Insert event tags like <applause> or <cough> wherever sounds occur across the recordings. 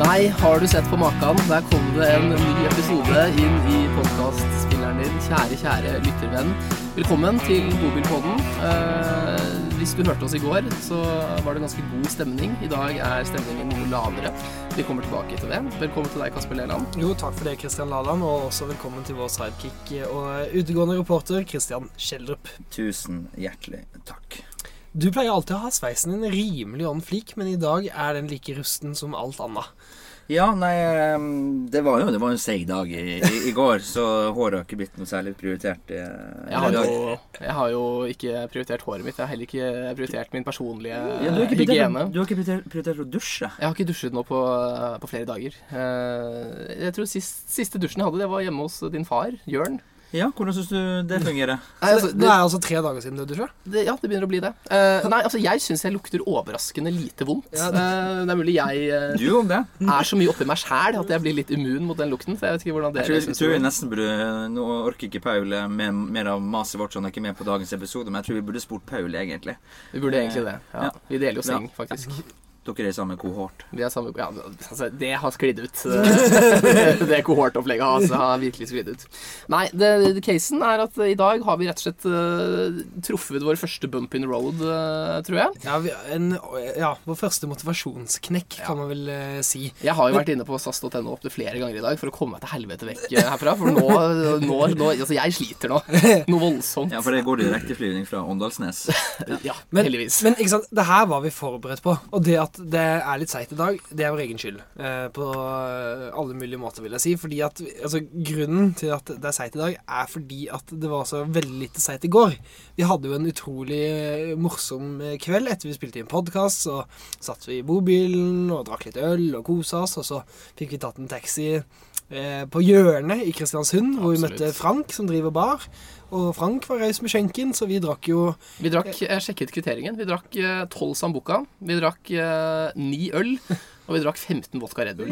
Nei, har du sett på maken? Der kom det en ny episode inn i podkastspilleren din. Kjære, kjære lyttervenn. Velkommen til Bobilpodden. Eh, hvis du hørte oss i går, så var det ganske god stemning. I dag er stemningen noe lavere. Vi kommer tilbake til det. Velkommen til deg, Kasper Leland. Jo, takk for det, Kristian Laland, og også velkommen til vår sidekick og utegående reporter Kristian Schjelderup. Tusen hjertelig takk. Du pleier alltid å ha sveisen din rimelig on flik, men i dag er den like rusten som alt annet. Ja, nei, det var jo det var en seig dag i, i, i går, så håret har ikke blitt noe særlig prioritert. eh, Jeg har, jo, jeg har jo ikke prioritert håret mitt. Jeg har heller ikke prioritert min personlige ja, du hygiene. du har ikke prioritert å dusje. Jeg har ikke dusjet nå på, på flere dager. Eh, Jeg tror sist, Siste dusjen jeg hadde, det var hjemme hos din far, Jørn. Ja, hvordan syns du det fungerer? Nei, altså, det, det, det er altså tre dager siden du dusja? det, ja, det begynner å bli det. Uh, nei, altså, jeg syns jeg lukter overraskende lite vondt. Ja, det- uh, det er mulig jeg uh, Du om det? er så mye oppi meg sjæl at jeg blir litt immun mot den lukten. Så jeg vet ikke hvordan Jeg dere tror, jeg tror vi nesten burde Nå orker ikke Paul eh, med mer av maset vårt, så han er ikke med på dagens episode, men jeg tror vi burde spurt Paul, egentlig. Vi burde egentlig det. Ja. Ja. Vi deler jo seng, faktisk. Dere er i samme kohort. Vi er samme, ja, altså, det har sklidd ut. <laughs> det kohortopplegget har, altså, har virkelig sklidd ut. Nei, det, det, casen er at i dag har vi rett og slett uh, truffet vår første bump in road, uh, tror jeg. Ja, vi, en, ja, vår første motivasjonsknekk, kan man vel uh, si. Jeg har jo vært inne på SAS.no opptil flere ganger i dag for å komme meg til helvete vekk herfra. For nå, nå, nå Altså, jeg sliter nå. Noe voldsomt. Ja, for det går direkteflyvning fra Åndalsnes. <laughs> Ja, Men, heldigvis. men ikke sant, det her var vi forberedt på. Og det at det er litt seigt i dag, det er vår egen skyld. Eh, på eh, alle mulige måter, vil jeg si. Fordi at, altså, grunnen til at det er seigt i dag, er fordi at det var så veldig lite seigt i går. Vi hadde jo en utrolig eh, morsom kveld etter vi spilte inn podkast. Så satt vi i bobilen og drakk litt øl og kosa oss, og så fikk vi tatt en taxi på hjørnet i Kristiansund, hvor vi møtte Frank, som driver bar. Og Frank var raus med skjenken, så vi drakk jo Vi drakk, jeg sjekket kvitteringen. Vi drakk tolv 12 Sambuca. Vi drakk ni 9 øl. Og vi drakk 15 vodka Red Bull.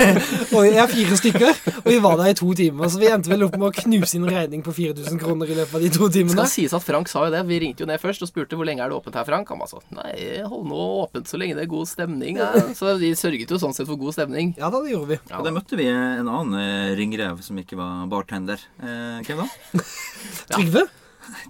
<laughs> Og jeg er fire stykker, og vi var der i to timer. Så vi endte vel opp med å knuse inn regning på 4000 kroner i løpet av de to timene. Det skal sies at Frank sa jo det. Vi ringte jo ned først og spurte hvor lenge er det åpent her, Frank. Han var sånn Nei, hold nå åpent så lenge det er god stemning. Ja. <laughs> Så vi sørget jo sånn sett for god stemning. Ja da, det gjorde vi. Ja, Og der møtte vi en annen eh, ringrev som ikke var bartender. Eh, hvem da? <laughs> Trygve?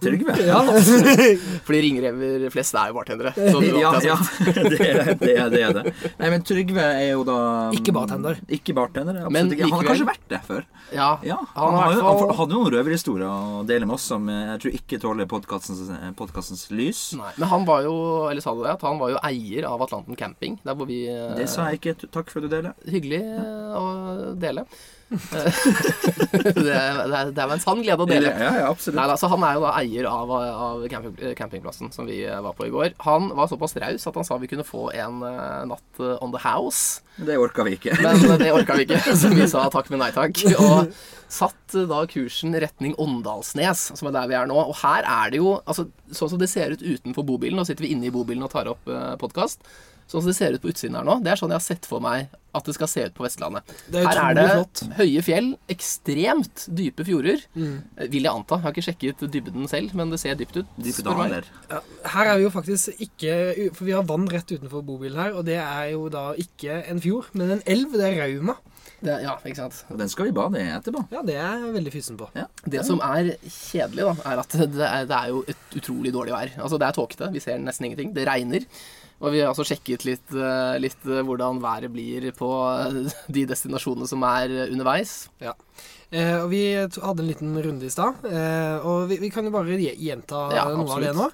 Trygve? Ja. <laughs> <laughs> Fordi ringrever flest er jo bartendere. Ja, alltid ja har <laughs> sagt. det, er, det, er, det er det. Nei, men Trygve er jo da Ikke bartender. Ikke bartender, absolutt Men ikke. Han har kanskje vært det før. Ja, Ja, han han, har jo, hvert fall- han hadde jo noen røverhistorier å dele med oss som jeg tror ikke tåler podkastens, podcastens lys. Nei, men han var jo Eller sa du det? At han var jo eier av Atlanten camping. Der hvor vi Det sa jeg ikke. Takk for at du deler. Hyggelig å dele. <laughs> det, det, det er en sann glede å dele. Ja, ja, absolutt. Nei, altså, han er jo da eier av, av camping, campingplassen som vi eh, var på i går. Han var såpass raus at han sa vi kunne få en uh, natt eh, on the house. Det orka vi ikke. Men eh, det orka vi ikke, <laughs> så vi sa takk, men nei takk. Og satt eh, da kursen retning Åndalsnes, som er der vi er nå. Og her er det jo altså, Sånn som det ser ut utenfor bobilen, nå sitter vi inne i bobilen og tar opp uh, podkast. Sånn som det ser ut på utsiden her nå, det er sånn jeg har sett for meg at det skal se ut på Vestlandet. Er Her er det flott. høye fjell, ekstremt dype fjorder. Mm. Eh, Vil jeg anta. Jeg har ikke sjekket dybden selv, men det ser dypt ut. Dype. Ja, her er vi jo faktisk ikke For vi har vann rett utenfor bobilen her, og det er jo da ikke en fjord, men en elv. Det er Rauma. Det, ja, ikke sant. Og den skal vi bade i etterpå. Ja, det er jeg veldig fysen på. Det som er kjedelig, da, er at det er, det er jo et utrolig dårlig vær. Altså, det er tåkete. Vi ser nesten ingenting. Det regner. Og vi har altså sjekket litt, eh, litt eh, hvordan været blir på eh, <laughs> de destinasjonene som er underveis. underveis. Eh, og Vi hadde en liten runde i stad, eh, og vi, vi kan jo bare gjenta Ja, noe av det nå.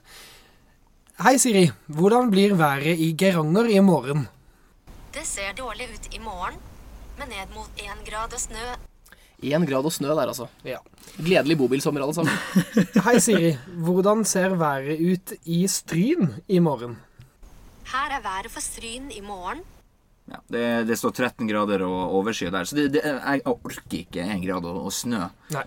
Hei, Siri. Hvordan blir været i Geiranger i morgen? Det ser dårlig ut i morgen, med ned mot én grad og snø. Én grad og snø der, altså. Ja. Gledelig bobilsommer, alle sammen. <laughs> Hei, Siri. Hvordan ser været ut i Stryn i morgen? Her er været for Stryn i morgen. Ja, det, det står 13 grader og overskyet der, så det, det, jeg orker ikke én grad og, og snø. Nei.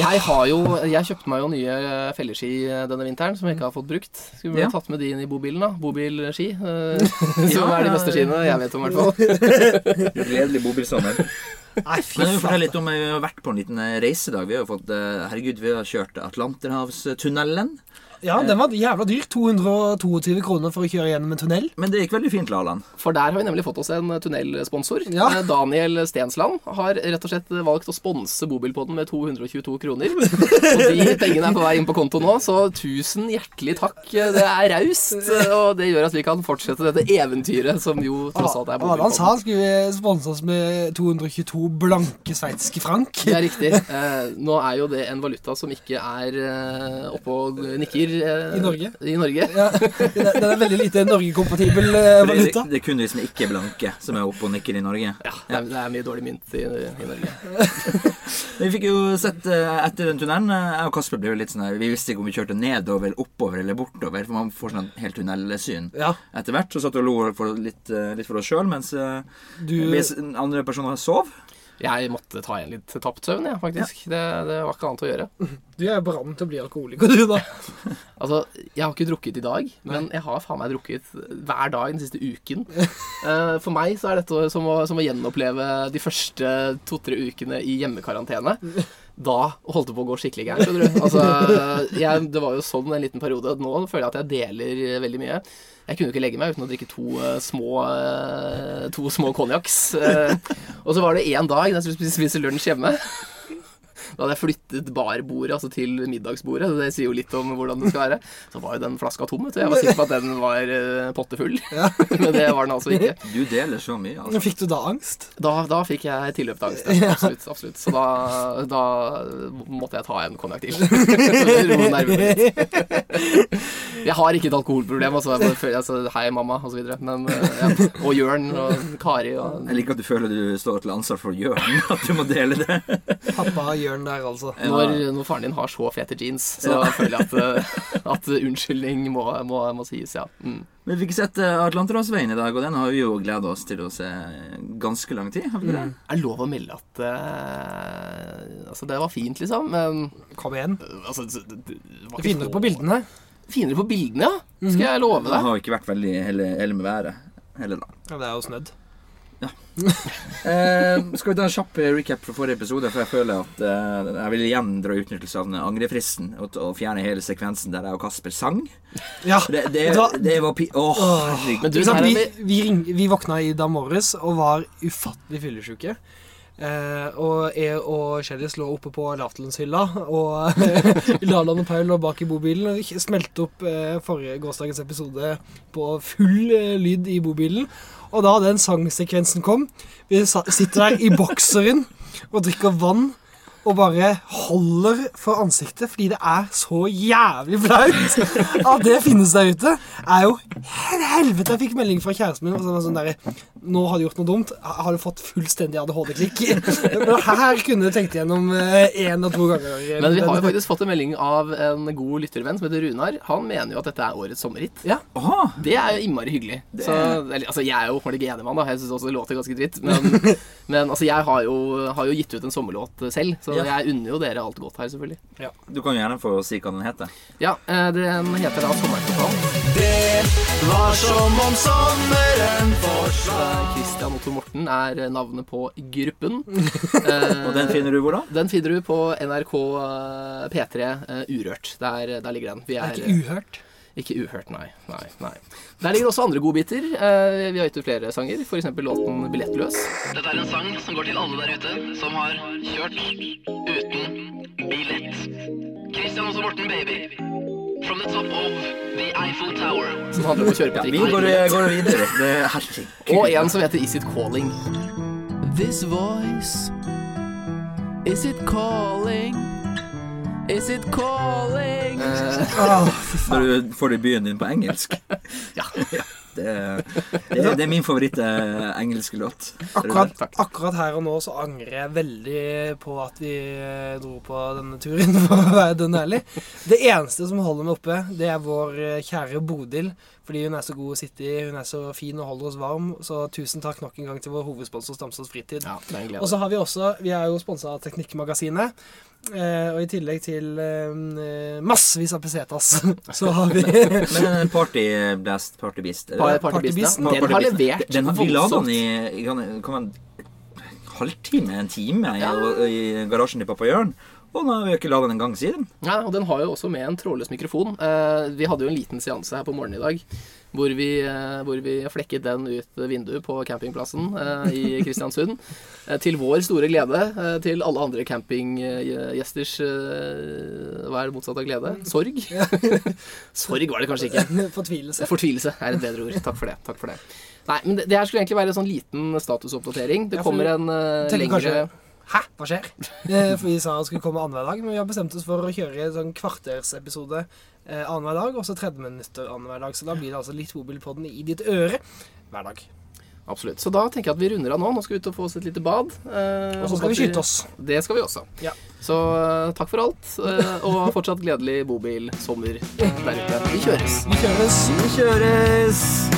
Jeg har jo Jeg kjøpte meg jo nye felleski denne vinteren som jeg ikke har fått brukt. Skulle vi Ja. tatt med de inn i bobilen, da? Bobilski. eh, <laughs> som Ja, er de beste skiene jeg vet om, i hvert fall. <laughs> Gledelig bobilsommer. Nei, fy Men jeg vil fortelle litt om Vi har vært på en liten reisedag. Vi har jo fått eh, Herregud, vi har kjørt Atlanterhavstunnelen. Ja, den var jævla dyr. 222 kroner for å kjøre gjennom en tunnel. Men det gikk veldig fint, Laland. For der har vi nemlig fått oss en tunnelsponsor. Ja. Eh, Daniel Stensland har rett og slett valgt å sponse Bobilpodden med 222 kroner. <laughs> Og de pengene er på vei inn på konto nå, så tusen hjertelig takk. Det er raust, og det gjør at vi kan fortsette dette eventyret som jo tross alt er Adam sa Bobilpodden. han skulle sponse oss med 222 blanke sveitsiske frank. Det er riktig. Eh, nå er jo det en valuta som ikke er eh, oppe og nikker eh, I Norge. I Norge. Ja, <laughs> den er veldig lite Norge-kompatibel eh, valuta. det er kun de som ikke er blanke, som er oppe og nikker i Norge. Ja, det er, det er mye dårlig mynt i, i Norge. <laughs> Vi fikk jo sett eh, etter den tunnelen eh, Jeg og Kasper ble jo litt sånn her Vi visste ikke om vi kjørte nedover, oppover eller bortover, for man får sånn helt tunnelsyn. Ja, Etter hvert så satt vi og lo for litt, eh, litt for oss sjøl, mens du vi andre personer sov. Jeg måtte ta igjen litt tapt søvn, jeg, faktisk. Det, det var ikke annet å gjøre. Du er på randen til å bli alkoholiker, du, da. <laughs> Altså, Jeg har ikke drukket i dag, men jeg har faen meg drukket hver dag den siste uken. uh, For meg så er dette som å, som å gjenoppleve de første to-tre ukene i hjemmekarantene. Da holdt det på å gå skikkelig gærent. skjønner du. Altså, <laughs> jeg, det var jo sånn en liten periode. Nå føler jeg at jeg deler veldig mye. Jeg kunne jo ikke legge meg uten å drikke to uh, små uh, To små konjakks. Uh, og så var det én dag da jeg skulle spise, spise lunsj hjemme. Da hadde jeg flyttet barbordet altså til middagsbordet. Det sier jo litt om hvordan det skal være. Så var jo den flaska tom. vet du. Jeg var sikker på at den var uh, pottefull. <laughs> <laughs> Men det var den altså ikke. Du deler så mye, altså. Fikk du da angst? Da, da fikk jeg tilløpsangst. Ja. Absolutt. absolutt. Så da, da måtte jeg ta en konjakk til. <laughs> Jeg har ikke et alkoholproblem. Altså, jeg bare føler- altså, hei, mamma, og så videre. Men, uh, ja. Og Jørn og Kari og Jeg liker at du føler du står til ansvar for Jørn. At du må dele det. Pappa Jørn der, altså. Når, når faren din har så fete jeans, så føler jeg at, uh, at unnskyldning må, må, må sies, ja. Mm. Men vi fikk sett eh, Atlanterhavsveien i dag, og den har vi jo gleda oss til å se ganske lang tid. Har vi ikke det? Er lov å melde at uh, Altså, det var fint, liksom, men Kom igjen. altså, det, det, det så- på bildene. Finere på bildene, ja. Skal jeg love Det har ikke vært veldig heller, heller med været heller, da. Ja, det er jo snødd. <laughs> Eh, skal vi ta en kjapp recap fra forrige episode? For jeg føler at eh, jeg vil igjen dra utnyttelse av angrefristen og, og fjerne hele sekvensen der jeg og Kasper sang. Ja. Det, det, Da- det var pi... Åh, herregud. Men du, Ikke sant? her er Vi, vi vi, vi våkna i dag morges og var ufattelig fyllesyke. Eh, og jeg og Kjellis lå oppe på lavtlønnshylla, og <laughs> Laland og Paul lå bak i bobilen og smelte opp eh, forrige gårsdagens episode på full eh, lyd i bobilen. Og da den sangsekvensen kom Vi sitter der i bokseren og drikker vann og bare holder for ansiktet fordi det er så jævlig flaut at det finnes der ute, er jo helvete. Jeg fikk melding fra kjæresten min. og Sånn, sånn der, nå har du gjort noe dumt. Har du fått fullstendig ADHD-klikk? Men <laughs> her kunne du tenkt igjennom én og to ganger. Men vi har jo faktisk fått en melding av en god lyttervenn som heter Runar. Han mener jo at dette er årets sommerhit. Ja. Det er jo innmari hyggelig. Så, eller, altså, jeg er jo åpenbart ikke enig med han, da. Jeg syns også det låter ganske dritt. Men, <laughs> men altså, jeg har jo, har jo gitt ut en sommerlåt selv, så Ja. jeg unner jo dere alt godt her, selvfølgelig. du kan jo gjerne få si hva den heter. Ja, eh, den heter da Sommerfotball. Det var som om sommeren forsvant. Christian Otto Morten er navnet på gruppen. <laughs> Eh, Og den finner du hvor da? den finner du på NRK eh, P3 eh, Urørt. Der, der ligger den. Vi Det er, er ikke uhørt. Ikke uhørt, nei. nei, nei. Der ligger også andre godbiter. Eh, vi har gitt ut flere sanger, f.eks. låten 'Billettløs'. Dette er en sang som går til alle der ute som har kjørt uten billett. Christian og Morten, baby. From the top of the Eiffel Tower. Som handler om å kjøre på Ja, vi går, går videre. Det er herregud. Og en som heter Is It Calling. This voice Is it calling? Is it calling? <laughs> Faen. Når du får debuten din på engelsk. <laughs> ja. Det, det, det er min favoritt eh, engelske låt. Akkurat, akkurat her og nå så angrer jeg veldig på at vi eh, dro på denne turen, <laughs> for å være dønn ærlig. Det eneste som holder meg oppe, det er vår eh, kjære Bodil. Fordi hun er så god å sitte i, hun er så fin og holder oss varm. Så tusen takk nok en gang til vår hovedsponsor Stamsås Fritid. ja, Og så har vi også Vi er jo sponsa av Teknikkmagasinet. Eh, og i tillegg til eh, massevis av pesetas, <laughs> så har vi Men Party Partyblast, Partybeast er det Pa- det? Partybeasten, Partybeasten. den har levert Den, vi la den i, kan, kan halvtime, en time, i, i garasjen til pappa Jørn. Og nå har vi ikke la den en gang siden. Ja, og den har jo også med en trådløs mikrofon. Eh, vi hadde jo en liten seanse her på morgenen i dag hvor vi, eh, hvor vi flekket den ut vinduet på campingplassen eh, i <laughs> Kristiansund. Til vår store glede. eh, til alle andre campinggjesters eh, Hva er det motsatte av glede? Sorg? <laughs> Sorg var det kanskje ikke. <laughs> Fortvilelse. Fortvilelse er et bedre ord. Takk for det. takk for det. Nei, men det, det her skulle egentlig være en sånn liten statusoppdatering. Det kommer en uh, lengre Hæ? Hva skjer? Eh, For vi sa det skulle komme annenhver dag, men vi har bestemt oss for å kjøre en sånn kvartersepisode eh, annenhver dag, og så 30 minutter annenhver dag. Så da blir det altså litt Mobilpodden i ditt øre hver dag. Absolutt. Så da tenker jeg at vi runder av nå. Nå skal vi ut og få oss et lite bad. eh, Og så skal vi skyte oss. Det skal vi også. Ja. Så eh, takk for alt, eh, og fortsatt gledelig bobilsommer der ute. Vi kjøres. Vi kjøres. Vi kjøres!